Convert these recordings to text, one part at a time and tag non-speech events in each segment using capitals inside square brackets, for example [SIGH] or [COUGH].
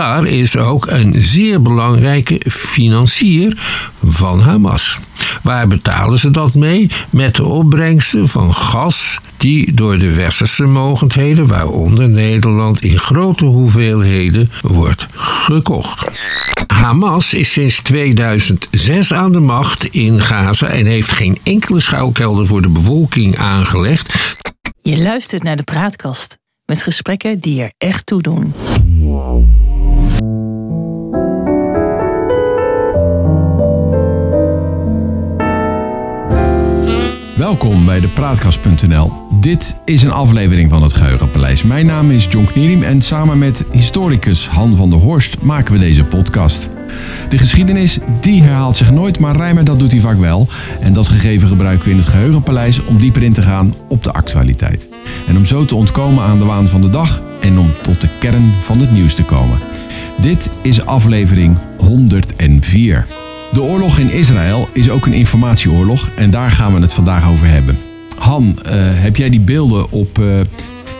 Is ook een zeer belangrijke financier van Hamas. Waar betalen ze dat mee? Met de opbrengsten van gas die door de westerse mogendheden, waaronder Nederland, in grote hoeveelheden wordt gekocht. Hamas is sinds 2006 aan de macht in Gaza en heeft geen enkele schuilkelder voor de bevolking aangelegd. Je luistert naar de praatkast met gesprekken die er echt toe doen. Welkom bij de Praatkast.nl. Dit is een aflevering van het Geheugenpaleis. Mijn naam is John Knierim en samen met historicus Han van der Horst maken we deze podcast. De geschiedenis die herhaalt zich nooit, maar Rijmer dat doet hij vaak wel. En dat gegeven gebruiken we in het Geheugenpaleis om dieper in te gaan op de actualiteit. En om zo te ontkomen aan de waan van de dag en om tot de kern van het nieuws te komen. Dit is aflevering 104. De oorlog in Israël is ook een informatieoorlog en daar gaan we het vandaag over hebben. Han, uh, heb jij die beelden op uh,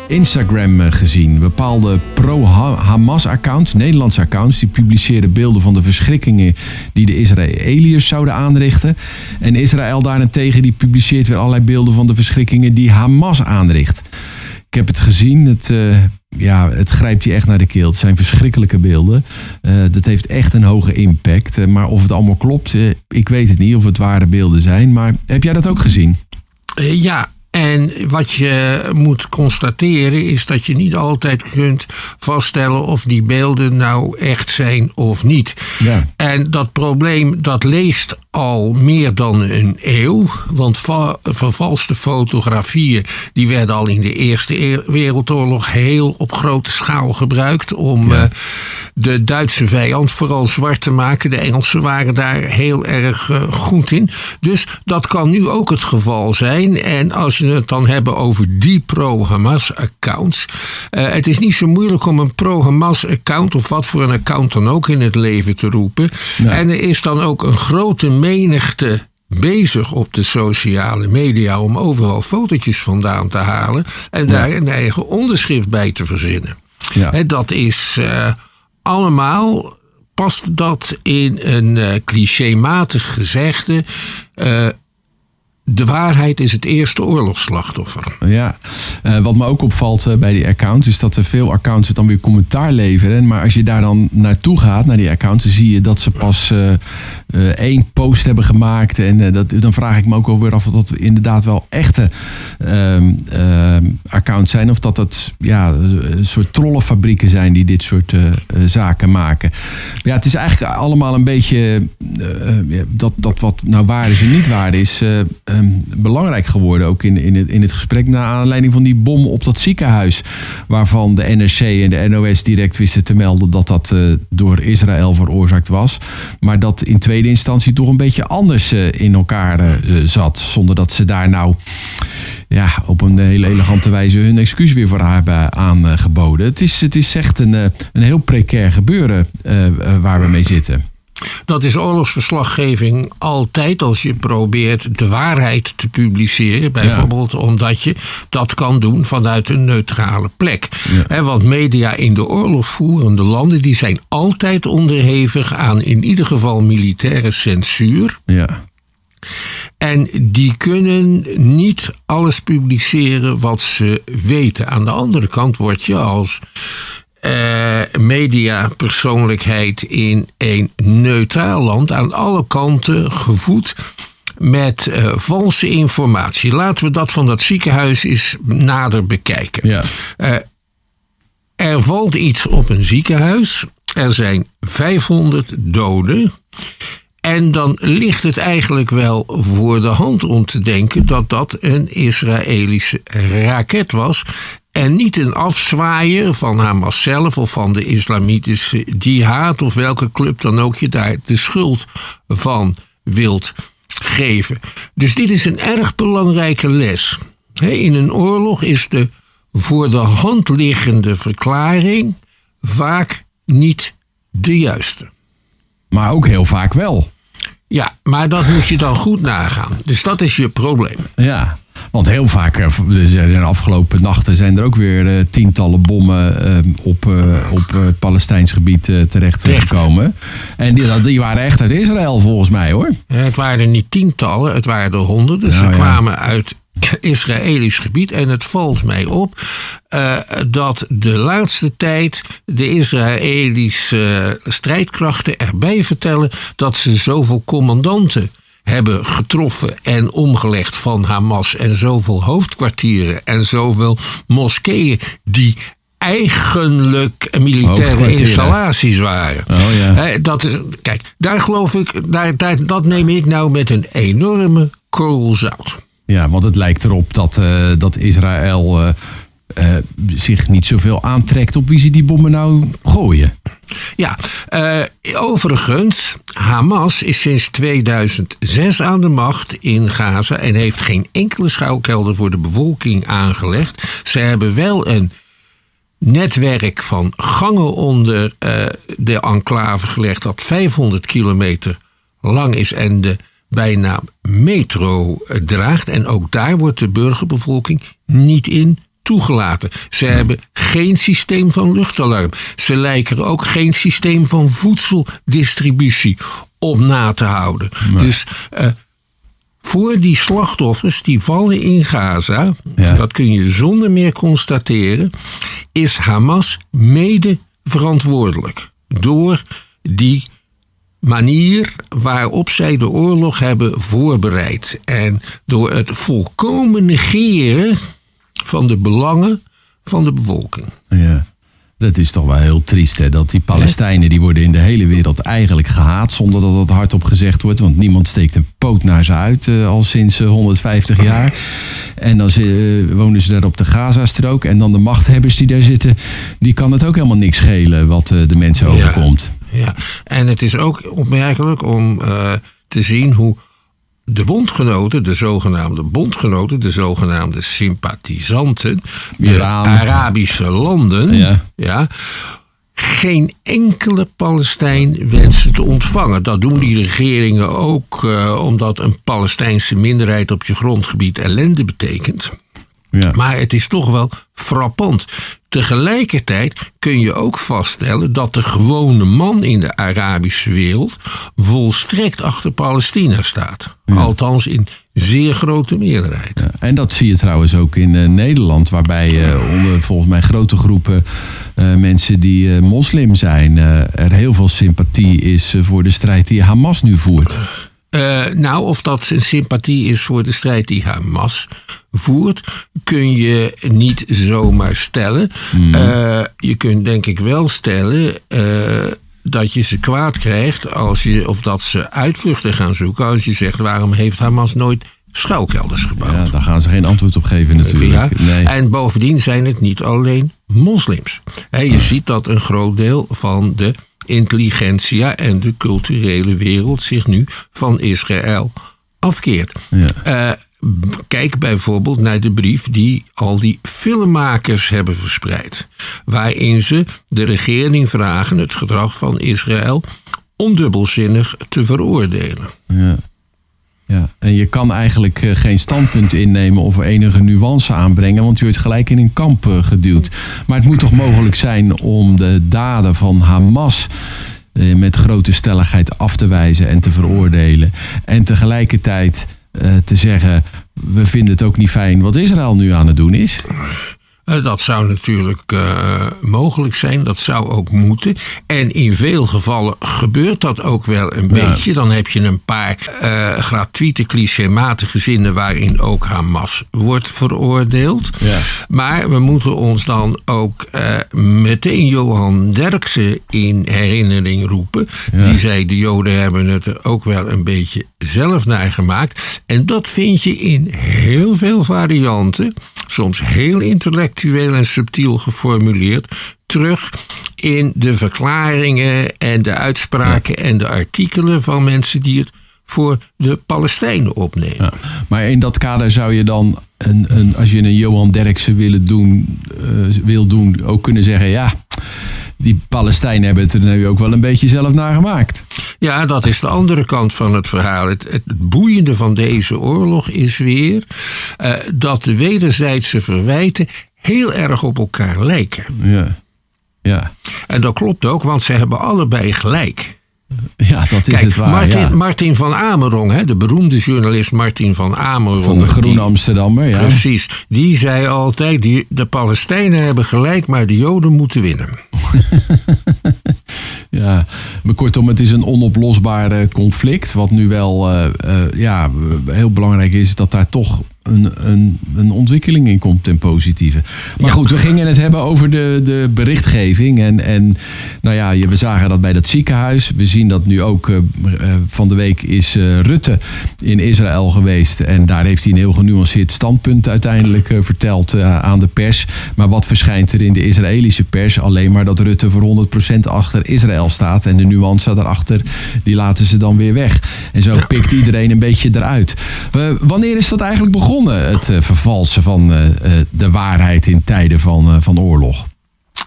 Instagram uh, gezien? Bepaalde pro-Hamas-accounts, Nederlandse accounts, die publiceerden beelden van de verschrikkingen die de Israëliërs zouden aanrichten. En Israël daarentegen die publiceert weer allerlei beelden van de verschrikkingen die Hamas aanricht. Ik heb het gezien. Het, ja, het grijpt je echt naar de keel. Het zijn verschrikkelijke beelden. Uh, dat heeft echt een hoge impact. Uh, maar of het allemaal klopt, ik weet het niet. Of het ware beelden zijn. Maar heb jij dat ook gezien? ja, en wat je moet constateren is dat je niet altijd kunt vaststellen of die beelden nou echt zijn of niet. Ja. En dat probleem dat leest al meer dan een eeuw. Want vervalste fotografieën die werden al in de Eerste Wereldoorlog heel op grote schaal gebruikt om ja. uh, de Duitse vijand vooral zwart te maken. De Engelsen waren daar heel erg uh, goed in. Dus dat kan nu ook het geval zijn. En als je het dan hebben over die pro-Hamas-accounts. Uh, het is niet zo moeilijk om een pro-Hamas-account of wat voor een account dan ook in het leven te roepen. Ja. En er is dan ook een grote menigte bezig op de sociale media om overal fotootjes vandaan te halen en daar ja. een eigen onderschrift bij te verzinnen. Ja. He, dat is uh, allemaal, past dat in een uh, clichématig gezegde. Uh, de waarheid is het eerste oorlogsslachtoffer. Ja, uh, wat me ook opvalt uh, bij die accounts is dat er veel accounts dan weer commentaar leveren. Maar als je daar dan naartoe gaat, naar die accounts, dan zie je dat ze pas uh, één post hebben gemaakt. En dat, dan vraag ik me ook alweer af of dat inderdaad wel echte ehm, accounts zijn. Of dat het ja, een soort trollenfabrieken zijn die dit soort zaken maken. Ja, het is eigenlijk allemaal een beetje dat, dat wat nou waar is en niet waar is belangrijk geworden. Ook in, in, het, in het gesprek naar aanleiding van die bom op dat ziekenhuis. Waarvan de NRC en de NOS direct wisten te melden dat dat uh, door Israël veroorzaakt was. Maar dat in tweede instantie toch een beetje anders uh, in elkaar uh, zat. Zonder dat ze daar nou ja, op een hele elegante wijze hun excuus weer voor hebben aangeboden. Het is, het is echt een, een heel precair gebeuren waar we mee zitten. Dat is oorlogsverslaggeving altijd als je probeert de waarheid te publiceren. Bijvoorbeeld ja. omdat je dat kan doen vanuit een neutrale plek. Ja. want media in de oorlogvoerende landen die zijn altijd onderhevig aan in ieder geval militaire censuur. Ja. En die kunnen niet alles publiceren wat ze weten. Aan de andere kant word je als uh, mediapersoonlijkheid in een neutraal land aan alle kanten gevoed met uh, valse informatie. Laten we dat van dat ziekenhuis eens nader bekijken. Ja. Uh, er valt iets op een ziekenhuis. Er zijn 500 doden. En dan ligt het eigenlijk wel voor de hand om te denken dat dat een Israëlische raket was. En niet een afzwaaien van Hamas zelf of van de islamitische jihad of welke club dan ook je daar de schuld van wilt geven. Dus dit is een erg belangrijke les. In een oorlog is de voor de hand liggende verklaring vaak niet de juiste. Maar ook heel vaak wel. Ja, maar dat moet je dan goed nagaan. Dus dat is je probleem. Ja. Want heel vaak, eh, de afgelopen nachten zijn er ook weer eh, tientallen bommen eh, op, op het Palestijns gebied eh, terecht Terecht. gekomen. En die, die waren echt uit Israël volgens mij hoor. Het waren er niet tientallen, het waren er honderden. Nou Ze ja. kwamen uit Israëlisch gebied. En het valt mij op eh, dat de laatste tijd de Israëlische strijdkrachten erbij vertellen dat ze zoveel commandanten hebben getroffen en omgelegd van Hamas en zoveel hoofdkwartieren en zoveel moskeeën die eigenlijk militaire installaties waren. Oh ja. Dat is, kijk, daar geloof ik, daar, daar, dat neem ik nou met een enorme korrel zout. Ja, want het lijkt erop dat, eh, dat Israël eh, eh, zich niet zoveel aantrekt op wie ze die bommen nou gooien. Ja, overigens, Hamas is sinds 2006 aan de macht in Gaza en heeft geen enkele schuilkelder voor de bevolking aangelegd. Ze hebben wel een netwerk van gangen onder de enclave gelegd dat 500 kilometer lang is en de bijnaam metro draagt. En ook daar wordt de burgerbevolking niet in toegelaten. Ze hebben geen systeem van luchtalarm. Ze lijken er ook geen systeem van voedseldistributie op na te houden. Dus eh, voor die slachtoffers die vallen in Gaza, Ja. dat kun je zonder meer constateren, is Hamas mede verantwoordelijk door die manier waarop zij de oorlog hebben voorbereid. En door het volkomen negeren van de belangen van de bevolking. Ja. Dat is toch wel heel triest, hè? Dat die Palestijnen, die worden in de hele wereld eigenlijk gehaat, zonder dat dat hardop gezegd wordt. Want niemand steekt een poot naar ze uit, eh, al sinds eh, 150 jaar. En dan eh, wonen ze daar op de Gazastrook. En dan de machthebbers die daar zitten, die kan het ook helemaal niks schelen wat eh, de mensen overkomt. Ja, en het is ook opmerkelijk om eh, te zien hoe de bondgenoten, de zogenaamde bondgenoten, de zogenaamde sympathisanten, de Iran. Arabische landen, Ja. ja, geen enkele Palestijn wensen te ontvangen. Dat doen die regeringen ook eh, omdat een Palestijnse minderheid op je grondgebied ellende betekent. Ja. Maar het is toch wel frappant. Tegelijkertijd kun je ook vaststellen dat de gewone man in de Arabische wereld volstrekt achter Palestina staat. Althans in zeer grote meerderheid. Ja, En dat zie je trouwens ook in eh, Nederland, waarbij eh, onder volgens mij grote groepen eh, mensen die moslim zijn, er heel veel sympathie is voor de strijd die Hamas nu voert. Eh, nou, of dat een sympathie is voor de strijd die Hamas voert, kun je niet zomaar stellen. Eh, je kunt denk ik wel stellen eh, dat je ze kwaad krijgt als je, of dat ze uitvluchten gaan zoeken als je zegt waarom heeft Hamas nooit schuilkelders gebouwd. Ja, daar gaan ze geen antwoord op geven Ja. natuurlijk. Nee. En bovendien zijn het niet alleen moslims. Je ziet dat een groot deel van de intelligentsia en de culturele wereld zich nu van Israël afkeert. Ja. Eh, kijk bijvoorbeeld naar de brief die al die filmmakers hebben verspreid. Waarin ze de regering vragen het gedrag van Israël ondubbelzinnig te veroordelen. Ja. Je kan eigenlijk eh, geen standpunt innemen of enige nuance aanbrengen, want je wordt gelijk in een kamp eh, geduwd. Maar het moet toch mogelijk zijn om de daden van Hamas eh, met grote stelligheid af te wijzen en te veroordelen. En tegelijkertijd te zeggen, we vinden het ook niet fijn wat Israël nu aan het doen is. Eh, Dat zou natuurlijk eh, mogelijk zijn, dat zou ook moeten. En in veel gevallen gebeurt dat ook wel een Ja. beetje. Dan heb je een paar eh, gratuite, clichématige zinnen waarin ook Hamas wordt veroordeeld. Ja. Maar we moeten ons dan ook meteen Johan Derksen in herinnering roepen. Ja. Die zei, de Joden hebben het er ook wel een beetje zelf naar gemaakt. En dat vind je in heel veel varianten, soms heel intellectueel en subtiel geformuleerd, terug in de verklaringen en de uitspraken en de artikelen van mensen die het voor de Palestijnen opnemen. Ja. Maar in dat kader zou je dan, een, een, als je een Johan Derksen willen doen, eh, wil doen, ook kunnen zeggen: ja, die Palestijnen hebben het er nu ook wel een beetje zelf naar gemaakt. Ja, dat is de andere kant van het verhaal. Het, het boeiende van deze oorlog is weer eh, dat de wederzijdse verwijten heel erg op elkaar lijken. Ja. Ja. En dat klopt ook, want ze hebben allebei gelijk. Ja, dat is Kijk, het waar. Martin, ja. Martin van Amerong, hè, de beroemde journalist Martin van Amerong. Van de Groene die- Amsterdammer, ja. Precies, die zei altijd: die, de Palestijnen hebben gelijk, maar de Joden moeten winnen. [LAUGHS] Ja, maar kortom, het is een onoplosbaar conflict. Wat nu wel eh, eh, ja, heel belangrijk is, dat daar toch een, een, een ontwikkeling in komt ten positieve. Maar Ja. goed, we gingen het hebben over de, de berichtgeving. En, en nou ja, we zagen dat bij dat ziekenhuis. We zien dat nu ook eh, eh, van de week is eh, Rutte in Israël geweest. En daar heeft hij een heel genuanceerd standpunt uiteindelijk verteld aan de pers. Maar wat verschijnt er in de Israëlische pers? Alleen maar dat Rutte voor 100% achter Israël staat. En de nuance daarachter, die laten ze dan weer weg. En zo pikt iedereen een beetje eruit. Wanneer is dat eigenlijk begonnen? Het eh, vervalsen van eh, eh, de waarheid in tijden van, van oorlog.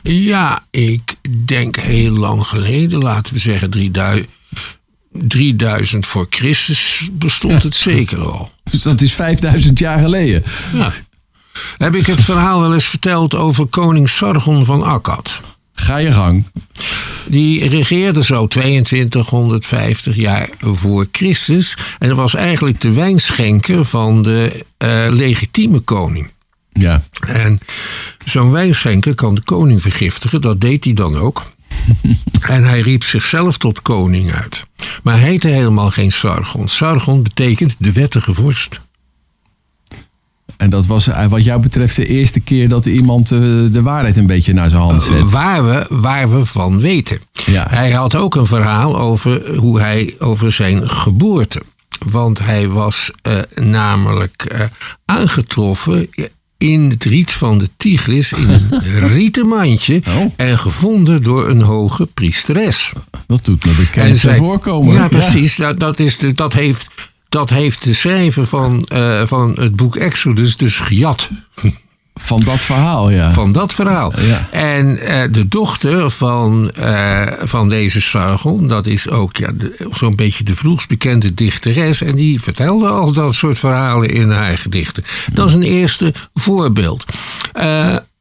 Ja, ik denk heel lang geleden, laten we zeggen 3000, 3000 voor Christus, bestond het [LAUGHS] zeker al. Dus dat is 5000 jaar geleden. Ja. Heb ik het verhaal wel eens verteld over koning Sargon van Akkad? Ga je gang. Die regeerde zo 2250 jaar voor Christus. En dat was eigenlijk de wijnschenker van de eh, legitieme koning. Ja. En zo'n wijnschenker kan de koning vergiftigen, dat deed hij dan ook. [LAUGHS] en hij riep zichzelf tot koning uit. Maar hij heette helemaal geen Sargon. Sargon betekent de wettige vorst. En dat was eh, wat jou betreft de eerste keer dat iemand eh, de waarheid een beetje naar zijn hand zet. Waar we, waar we van weten. Ja. Hij had ook een verhaal over hoe hij over zijn geboorte. Want hij was eh, namelijk eh, aangetroffen in het riet van de Tigris in een [LAUGHS] rieten mandje Oh. en gevonden door een hoge priesteres. Dat doet me bekend zij- voorkomen. Ja, precies. Dat, dat, is de, dat, heeft, dat heeft de schrijver van, eh, van het boek Exodus dus gejat. Van dat verhaal, ja. Van dat verhaal. Ja. En eh, de dochter van, eh, van deze Sargon, dat is ook ja, zo'n beetje de vroegst bekende dichteres. En die vertelde al dat soort verhalen in haar gedichten. Dat is een eerste voorbeeld.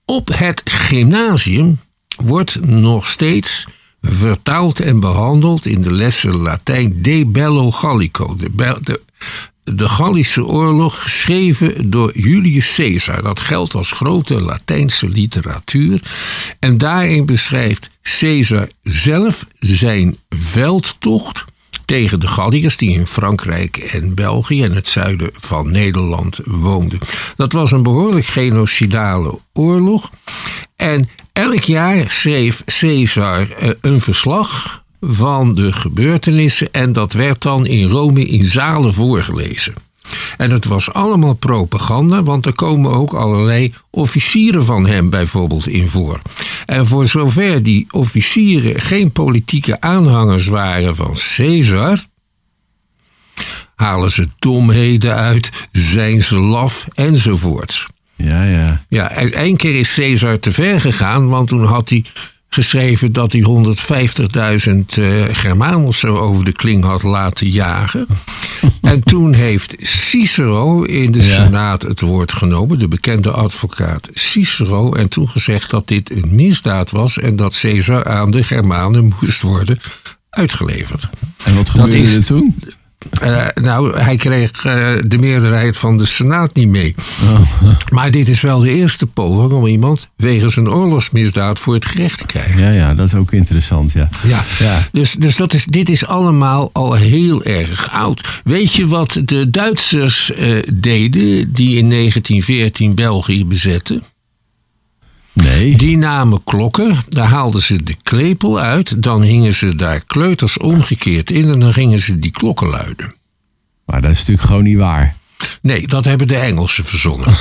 Op het gymnasium wordt nog steeds vertaald en behandeld in de lessen Latijn De Bello Gallico. De, de Gallische oorlog, geschreven door Julius Caesar. Dat geldt als grote Latijnse literatuur. En daarin beschrijft Caesar zelf zijn veldtocht tegen de Galliërs die in Frankrijk en België en het zuiden van Nederland woonden. Dat was een behoorlijk genocidale oorlog. En elk jaar schreef Caesar eh, een verslag van de gebeurtenissen en dat werd dan in Rome in zalen voorgelezen. En het was allemaal propaganda, want er komen ook allerlei officieren van hem bijvoorbeeld in voor. En voor zover die officieren geen politieke aanhangers waren van Caesar, halen ze domheden uit, zijn ze laf enzovoorts. Ja, ja. Ja, en één keer is Caesar te ver gegaan, want toen had hij geschreven dat hij 150.000 eh Germanen over de kling had laten jagen. [LAUGHS] en toen heeft Cicero in de Senaat het woord genomen, de bekende advocaat Cicero, en toen gezegd dat dit een misdaad was en dat Caesar aan de Germanen moest worden uitgeleverd. En wat gebeurde is- er toen? Eh, nou, hij kreeg eh, de meerderheid van de Senaat niet mee. Maar dit is wel de eerste poging om iemand wegens een oorlogsmisdaad voor het gerecht te krijgen. Ja, ja, dat is ook interessant, ja. Ja, Ja. dus, dus dat is, dit is allemaal al heel erg oud. Weet je wat de Duitsers eh, deden die in 1914 België bezetten? Nee. Die namen klokken, daar haalden ze de klepel uit, dan hingen ze daar kleuters omgekeerd in en dan gingen ze die klokken luiden. Maar dat is natuurlijk gewoon niet waar. Nee, dat hebben de Engelsen verzonnen. [LAUGHS]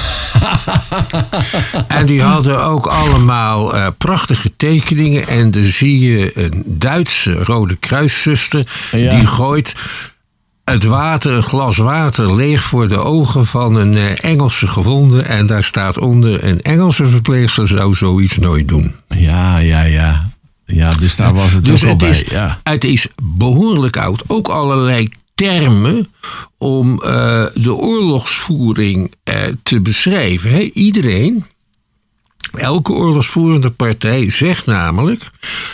en die hadden ook allemaal eh, prachtige tekeningen. En dan zie je een Duitse Rode Kruiszuster. Ja. Die gooit het water, een glas water, leeg voor de ogen van een eh, Engelse gewonde. En daar staat onder: een Engelse verpleegster zou zoiets nooit doen. Ja, ja, ja. Ja, dus daar was het Dus ook al het bij. is, ja. het is behoorlijk oud. Ook allerlei termen om eh, de oorlogsvoering eh, te beschrijven. Iedereen, elke oorlogsvoerende partij zegt namelijk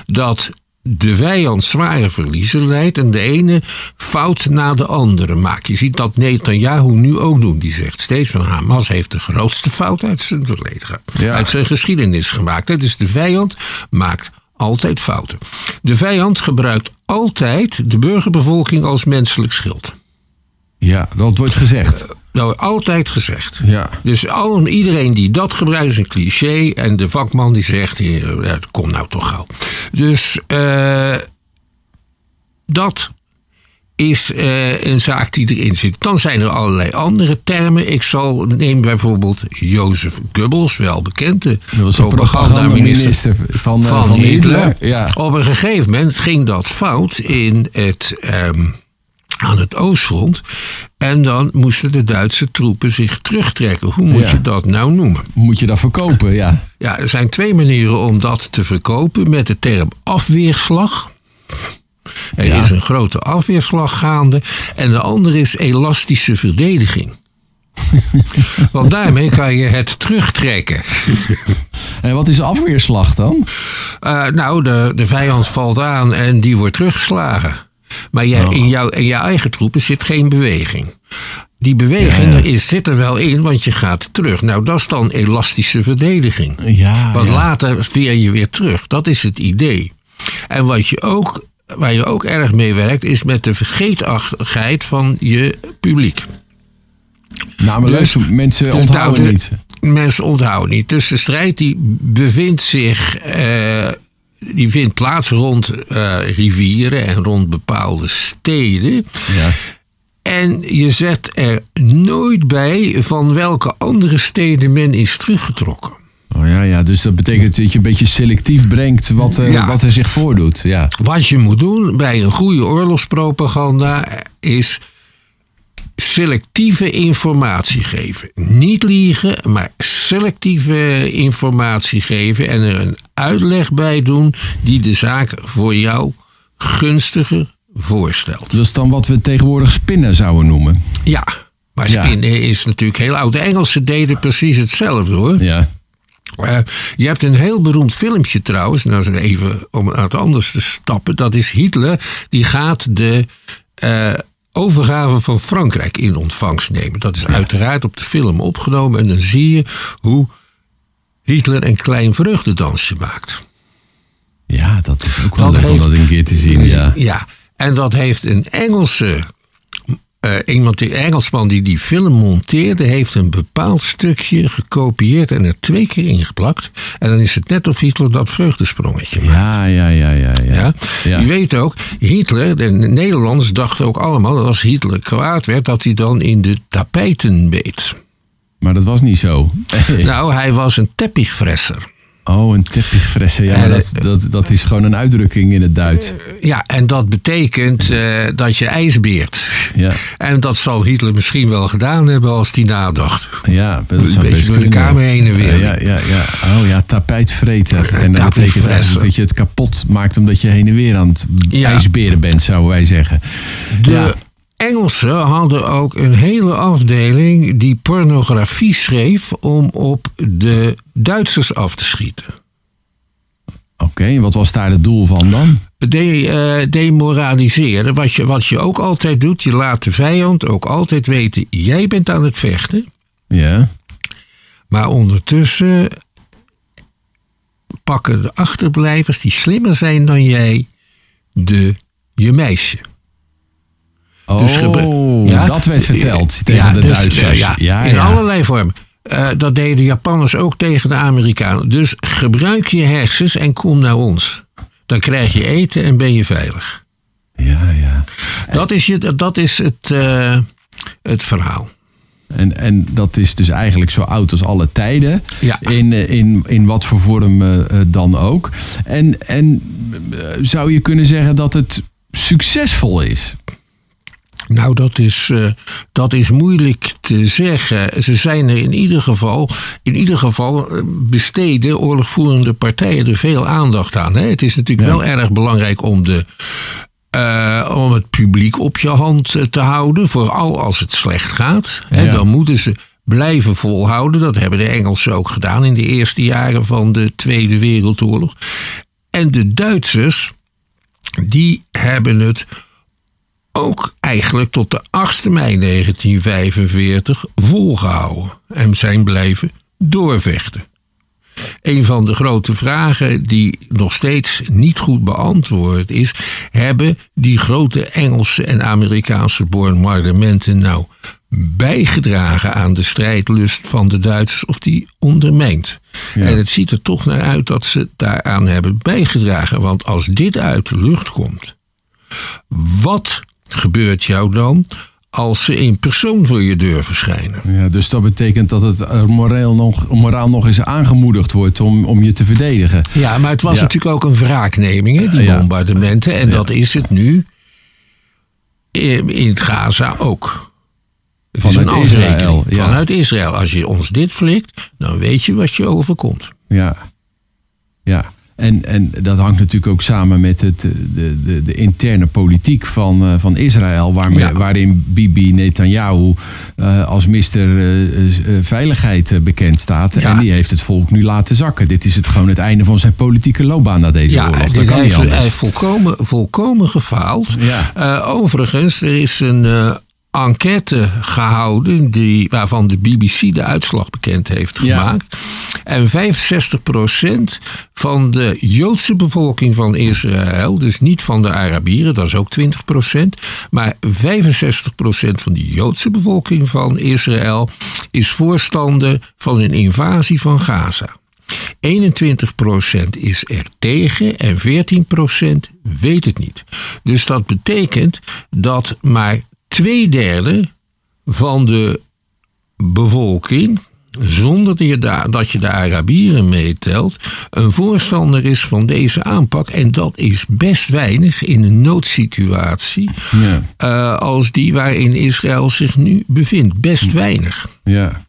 dat de vijand zware verliezen leidt en de ene fout na de andere maakt. Je ziet dat Netanyahu nu ook doen. Die zegt steeds van Hamas heeft de grootste fout uit zijn verleden, Ja. uit zijn geschiedenis gemaakt. Dus de vijand maakt altijd fouten. De vijand gebruikt altijd de burgerbevolking als menselijk schild. ja, dat wordt gezegd. Nou, altijd gezegd. Ja. Dus al, iedereen die dat gebruikt is een cliché. En de vakman die zegt, ja, het komt nou toch gauw. Dus eh, dat is eh, een zaak die erin zit. Dan zijn er allerlei andere termen. Ik zal neem bijvoorbeeld Jozef Goebbels, wel bekend. de Dat was de propagandaminister van, eh, van, van Hitler. Hitler. Ja. Op een gegeven moment ging dat fout in het, ehm, aan het Oostfront. En dan moesten de Duitse troepen zich terugtrekken. Hoe moet Ja. je dat nou noemen? Moet je dat verkopen? Ja. Ja, er zijn twee manieren om dat te verkopen. Met de term afweerslag. Er Ja. is een grote afweerslag gaande. En de andere is elastische verdediging. [LAUGHS] Want daarmee kan je het terugtrekken. En wat is afweerslag dan? Eh, nou, de, de vijand valt aan en die wordt teruggeslagen. Maar jij, Oh. in, jou, in je eigen troepen zit geen beweging. Die beweging Ja. is, zit er wel in, want je gaat terug. Nou, dat is dan elastische verdediging. Ja, Want later veer je weer terug. Dat is het idee. En wat je ook, waar je ook erg mee werkt, is met de vergeetachtigheid van je publiek. Namelijk, Dus- mensen dus onthouden nou, de- niet. Mensen onthouden niet. Dus de strijd die bevindt zich. eh, die vindt plaats rond eh, rivieren en rond bepaalde steden. Ja. En je zet er nooit bij van welke andere steden men is teruggetrokken. Oh ja, ja, dus dat betekent dat je een beetje selectief brengt wat er, Ja. wat er zich voordoet. Ja. Wat je moet doen bij een goede oorlogspropaganda is selectieve informatie geven. Niet liegen, maar selectieve informatie geven en er een uitleg bij doen die de zaak voor jou gunstiger voorstelt. Is dan wat we tegenwoordig spinnen zouden noemen. Ja, maar Ja. spinnen is natuurlijk heel oud. De Engelsen deden precies hetzelfde hoor. Ja. Eh, je hebt een heel beroemd filmpje trouwens, nou even om het anders te stappen. Dat is Hitler, die gaat de eh, overgave van Frankrijk in ontvangst nemen. Dat is uiteraard op de film opgenomen en dan zie je hoe Hitler een klein vreugdedansje maakt. ja, dat is ook wel Dat leuk om dat een keer te zien. Ja. Ja, en dat heeft een Engelse. Eh, iemand, die Engelsman die die film monteerde, heeft een bepaald stukje gekopieerd en er twee keer ingeplakt. En dan is het net of Hitler dat vreugdesprongetje maakt. Ja, ja, ja, ja, ja. Ja? Ja. Je weet ook, Hitler, de Nederlanders dachten ook allemaal dat als Hitler kwaad werd, dat hij dan in de tapijten beet. Maar dat was niet zo. [LAUGHS] [LAUGHS] Nou, hij was een teppichfresser. Oh, een teppichfressen. Ja, maar En, dat, dat, dat is gewoon een uitdrukking in het Duits. Ja, en dat betekent eh, dat je ijsbeert. Ja, En dat zal Hitler misschien wel gedaan hebben als hij nadacht. ja dat Een zou beetje best door de kamer heen en weer. Ja, ja, ja. Oh ja, tapijtvreter. En dat betekent eigenlijk dat je het kapot maakt omdat je heen en weer aan het Ja. ijsberen bent, zouden wij zeggen. De Ja. Engelsen hadden ook een hele afdeling die pornografie schreef om op de Duitsers af te schieten. Oké, wat was daar het doel van dan? De, eh, demoraliseren. Wat je, wat je ook altijd doet, je laat de vijand ook altijd weten: jij bent aan het vechten. Ja, Maar ondertussen pakken de achterblijvers die slimmer zijn dan jij de, je meisje. Oh, Dus gebru- Ja? dat werd verteld tegen Ja, de dus, Duitsers. eh, ja, ja, in allerlei vormen. Eh, dat deden de Japanners ook tegen de Amerikanen. Dus gebruik je hersens en kom naar ons. Dan krijg je eten en ben je veilig. ja, ja. Dat is, je, dat is het, eh, het verhaal. En, en dat is dus eigenlijk zo oud als alle tijden. Ja. In, eh, in, in wat voor vorm eh, eh, dan ook. En, en eh, zou je kunnen zeggen dat het succesvol is? Nou, dat is, uh, dat is moeilijk te zeggen. Ze zijn er in ieder geval, in ieder geval eh, besteden oorlogvoerende partijen er veel aandacht aan. Hè? Het is natuurlijk wel erg belangrijk om, de, uh, om het publiek op je hand te houden. Vooral als het slecht gaat. Hè? Ja. Dan moeten ze blijven volhouden. Dat hebben de Engelsen ook gedaan in de eerste jaren van de Tweede Wereldoorlog. En de Duitsers, die hebben het ook eigenlijk tot de 8 mei 1945 volgehouden en zijn blijven doorvechten. Een van de grote vragen die nog steeds niet goed beantwoord is: hebben die grote Engelse en Amerikaanse bombardementen nou bijgedragen aan de strijdlust van de Duitsers of die ondermijnt? En het ziet er toch naar uit dat ze daaraan hebben bijgedragen. Want als dit uit de lucht komt, wat gebeurt jou dan als ze in persoon voor je deur verschijnen. Ja, dus dat betekent dat het moreel nog, moraal nog eens aangemoedigd wordt om, om je te verdedigen. Ja, maar het was natuurlijk ook een wraakneming, hè, die bombardementen. En dat is het nu in, in Gaza ook. Het vanuit Israël. Ja. Vanuit Israël. Als je ons dit flikt, dan weet je wat je overkomt. Ja. Ja. En, en dat hangt natuurlijk ook samen met het, de, de, de interne politiek van, uh, van Israël, waarmee, ja. waarin Bibi Netanyahu uh, als mister uh, veiligheid bekend staat. Ja. En die heeft het volk nu laten zakken. Dit is het gewoon het einde van zijn politieke loopbaan na deze ja, oorlog. Dat kan hij, hij heeft volkomen, volkomen gefaald. Ja. overigens, er is een enquête gehouden die, waarvan de BBC de uitslag bekend heeft gemaakt. Ja. En 65% van de Joodse bevolking van Israël, dus niet van de Arabieren, dat is ook 20%, maar 65% van de Joodse bevolking van Israël is voorstander van een invasie van Gaza. 21% is er tegen en 14% weet het niet. Dus dat betekent dat maar twee derde van de bevolking, zonder dat je de Arabieren meetelt, een voorstander is van deze aanpak. En dat is best weinig in een noodsituatie ja. uh, als die waarin Israël zich nu bevindt. Best weinig. Ja.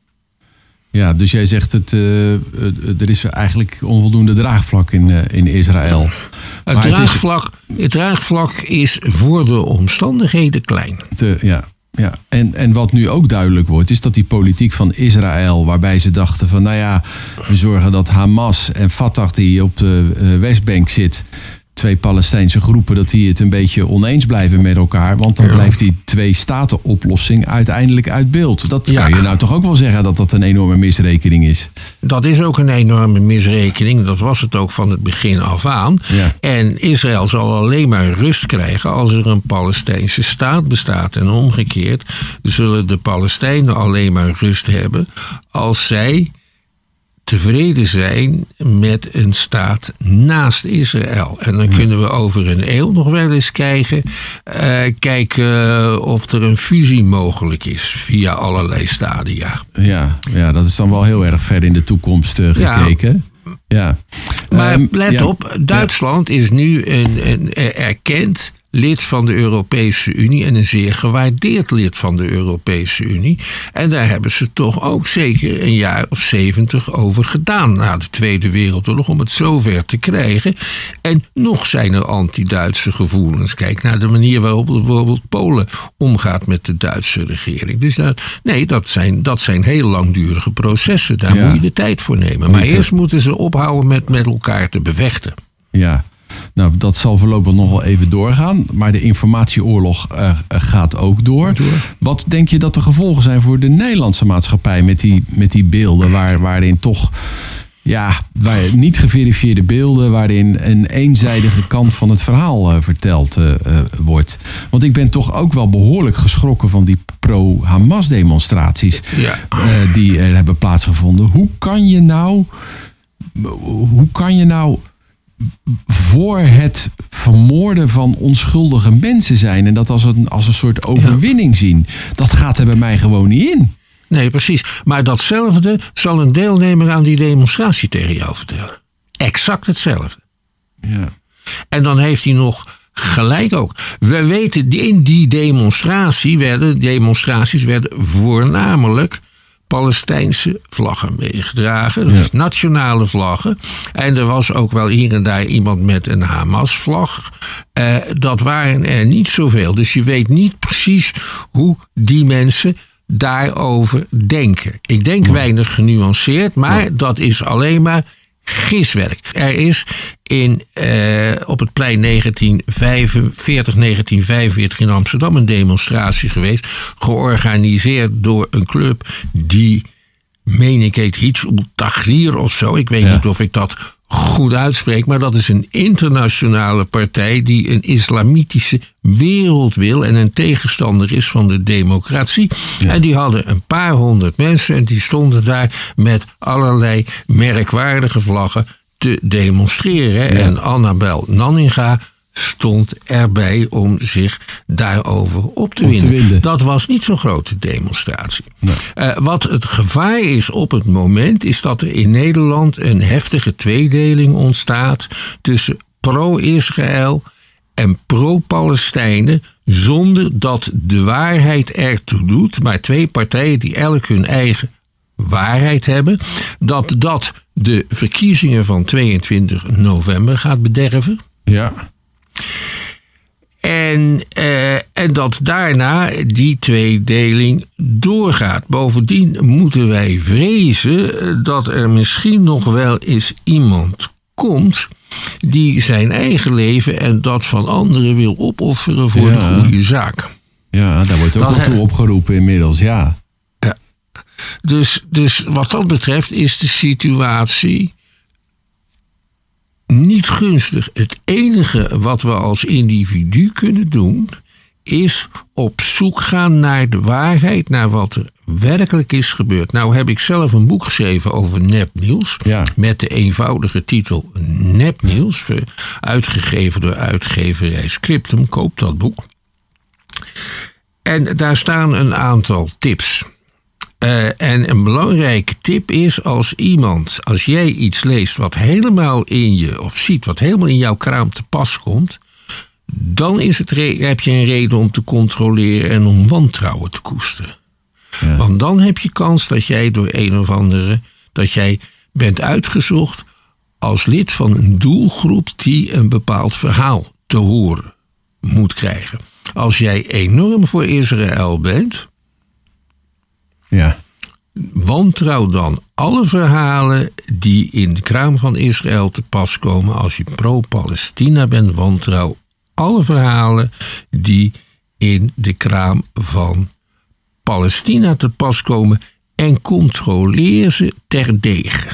Ja, dus jij zegt het, uh, er is eigenlijk onvoldoende draagvlak in, uh, in Israël. Het draagvlak, het draagvlak is voor de omstandigheden klein. Te, ja, ja. En, en wat nu ook duidelijk wordt, is dat die politiek van Israël, waarbij ze dachten van, nou ja, we zorgen dat Hamas en Fatah die op de Westbank zit, twee Palestijnse groepen, dat die het een beetje oneens blijven met elkaar. Want dan blijft die twee-staten-oplossing uiteindelijk uit beeld. Dat kan je nou toch ook wel zeggen dat dat een enorme misrekening is. Dat is ook een enorme misrekening. Dat was het ook van het begin af aan. Ja. En Israël zal alleen maar rust krijgen als er een Palestijnse staat bestaat. En omgekeerd zullen de Palestijnen alleen maar rust hebben als zij tevreden zijn met een staat naast Israël. En dan kunnen we over een eeuw nog wel eens kijken, uh, kijken of er een fusie mogelijk is via allerlei stadia. Ja, ja dat is dan wel heel erg ver in de toekomst uh, gekeken. Ja. ja. Maar um, let ja. op, Duitsland is nu een, een erkend lid van de Europese Unie en een zeer gewaardeerd lid van de Europese Unie. En daar hebben ze toch ook zeker een jaar of zeventig over gedaan na de Tweede Wereldoorlog om het zover te krijgen. En nog zijn er anti-Duitse gevoelens. Kijk naar de manier waarop bijvoorbeeld Polen omgaat met de Duitse regering. Dus dat, nee, dat zijn, dat zijn heel langdurige processen. Daar ja. moet je de tijd voor nemen. Maar eerst moeten ze ophouden met met elkaar te bevechten. Ja, nou, dat zal voorlopig nog wel even doorgaan. Maar de informatieoorlog uh, gaat ook door. door. Wat denk je dat de gevolgen zijn voor de Nederlandse maatschappij met die, met die beelden waar, waarin toch. Ja, waar niet geverifieerde beelden, waarin een eenzijdige kant van het verhaal uh, verteld uh, wordt. Want ik ben toch ook wel behoorlijk geschrokken van die pro-Hamas-demonstraties ja. die er hebben plaatsgevonden. Hoe kan je nou. Hoe kan je nou voor het vermoorden van onschuldige mensen zijn. En dat als een, als een soort overwinning zien. Dat gaat er bij mij gewoon niet in. Nee, precies. Maar datzelfde zal een deelnemer aan die demonstratie tegen jou vertellen. Exact hetzelfde. Ja. En dan heeft hij nog gelijk ook. We weten, in die demonstratie werden, demonstraties werden voornamelijk Palestijnse vlaggen meegedragen. Dus nationale vlaggen. En er was ook wel hier en daar iemand met een Hamas-vlag. Eh, dat waren er niet zoveel. Dus je weet niet precies hoe die mensen daarover denken. Ik denk weinig genuanceerd, maar dat is alleen maar giswerk. Er is in, eh, op het plein 1945, 1945 in Amsterdam een demonstratie geweest. Georganiseerd door een club die, meen ik, heet Hizb Tahrir of zo. Ik weet niet of ik dat goed uitspreek, maar dat is een internationale partij die een islamitische wereld wil en een tegenstander is van de democratie. En die hadden een paar honderd mensen en die stonden daar met allerlei merkwaardige vlaggen te demonstreren. En Annabel Nanninga stond erbij om zich daarover op te, winnen. Dat was niet zo'n grote demonstratie. Uh, wat het gevaar is op het moment, is dat er in Nederland een heftige tweedeling ontstaat tussen pro-Israël en pro-Palestijnen, zonder dat de waarheid ertoe doet, maar twee partijen die elk hun eigen waarheid hebben, dat dat de verkiezingen van 22 november gaat bederven. Ja. En, eh, en dat daarna die tweedeling doorgaat. Bovendien moeten wij vrezen dat er misschien nog wel eens iemand komt die zijn eigen leven en dat van anderen wil opofferen voor de goede zaak. Ja, daar wordt ook al toe opgeroepen inmiddels, ja. ja. Dus, dus wat dat betreft is de situatie niet gunstig. Het enige wat we als individu kunnen doen, is op zoek gaan naar de waarheid, naar wat er werkelijk is gebeurd. Nou heb ik zelf een boek geschreven over nepnieuws. Ja. Met de eenvoudige titel Nepnieuws. Uitgegeven door uitgeverij Scriptum. Koop dat boek. En daar staan een aantal tips. Uh, en een belangrijke tip is als iemand, als jij iets leest wat helemaal in je, of ziet wat helemaal in jouw kraam te pas komt, dan is het heb je een reden om te controleren en om wantrouwen te koesteren. Ja. Want dan heb je kans dat jij door een of andere, dat jij bent uitgezocht als lid van een doelgroep die een bepaald verhaal te horen moet krijgen. Als jij enorm voor Israël bent, ja. Wantrouw dan alle verhalen die in de kraam van Israël te pas komen. Als je pro-Palestina bent, wantrouw alle verhalen die in de kraam van Palestina te pas komen. En controleer ze terdege.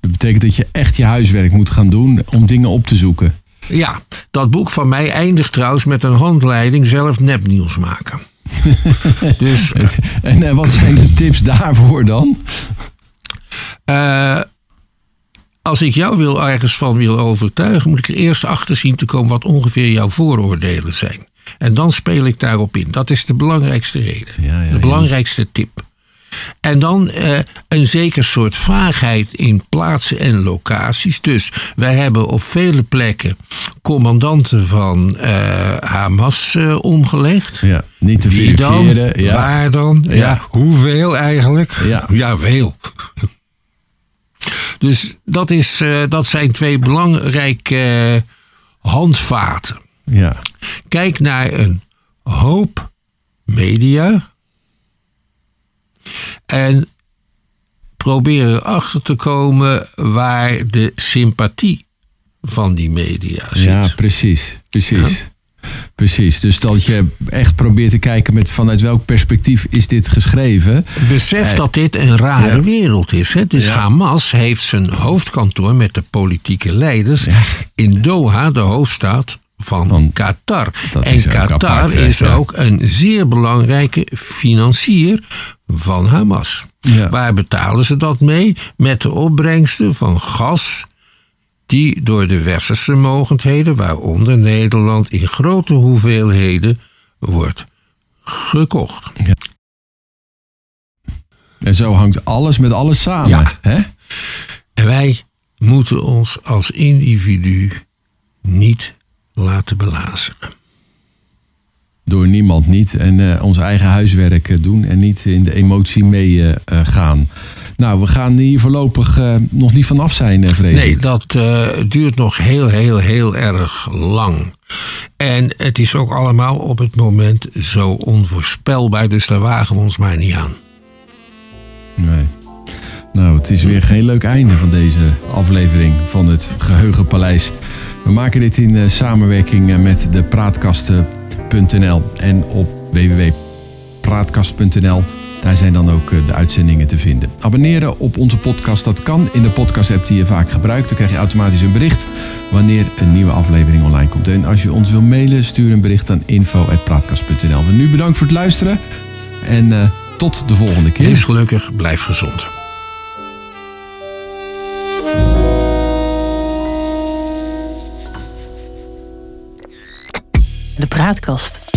Dat betekent dat je echt je huiswerk moet gaan doen om dingen op te zoeken. Ja, dat boek van mij eindigt trouwens met een handleiding zelf nepnieuws maken. [LAUGHS] dus, en, en wat zijn de tips daarvoor dan? Uh, als ik jou wil ergens van wil overtuigen, moet ik er eerst achter zien te komen wat ongeveer jouw vooroordelen zijn. En dan speel ik daarop in. Dat is de belangrijkste reden. Ja, ja, de belangrijkste tip. En dan uh, een zeker soort vaagheid in plaatsen en locaties. Dus wij hebben op vele plekken commandanten van uh, Hamas uh, omgelegd. Ja, niet te Wie dan? Ja. Waar dan? Ja. ja. Hoeveel eigenlijk? Ja, ja veel. [LAUGHS] dus dat, is, dat zijn twee belangrijke handvaten. Ja. Kijk naar een hoop media en proberen erachter te komen waar de sympathie van die media zit. Ja, precies. Precies. Precies, dus dat je echt probeert te kijken met vanuit welk perspectief is dit geschreven. Besef eh, dat dit een rare wereld is. Hè? Dus Hamas heeft zijn hoofdkantoor met de politieke leiders in Doha, de hoofdstad van, Qatar. En Qatar is ook een zeer belangrijke financier van Hamas. Waar betalen ze dat mee? Met de opbrengsten van gas die door de westerse mogendheden, waaronder Nederland, in grote hoeveelheden wordt gekocht. En zo hangt alles met alles samen. Ja. Hè? En wij moeten ons als individu niet laten belazeren. Door niemand niet. En eh, ons eigen huiswerk eh, doen en niet in de emotie meegaan. nou, we gaan hier voorlopig eh, nog niet vanaf zijn, uh, vrees Nee, dat eh, duurt nog heel, heel, heel erg lang. En het is ook allemaal op het moment zo onvoorspelbaar, dus daar wagen we ons maar niet aan. Nee. Nou, het is weer geen leuk einde van deze aflevering van het Geheugenpaleis. We maken dit in eh, samenwerking eh, met de praatkasten.nl en op www.praatkast.nl. Daar zijn dan ook eh, de uitzendingen te vinden. Abonneren op onze podcast, dat kan in de podcast-app die je vaak gebruikt. Dan krijg je automatisch een bericht wanneer een nieuwe aflevering online komt. En als je ons wil mailen, stuur een bericht aan info.praatkast.nl. Nu bedankt voor het luisteren en tot de volgende keer. Wees gelukkig, blijf gezond. De praatkast.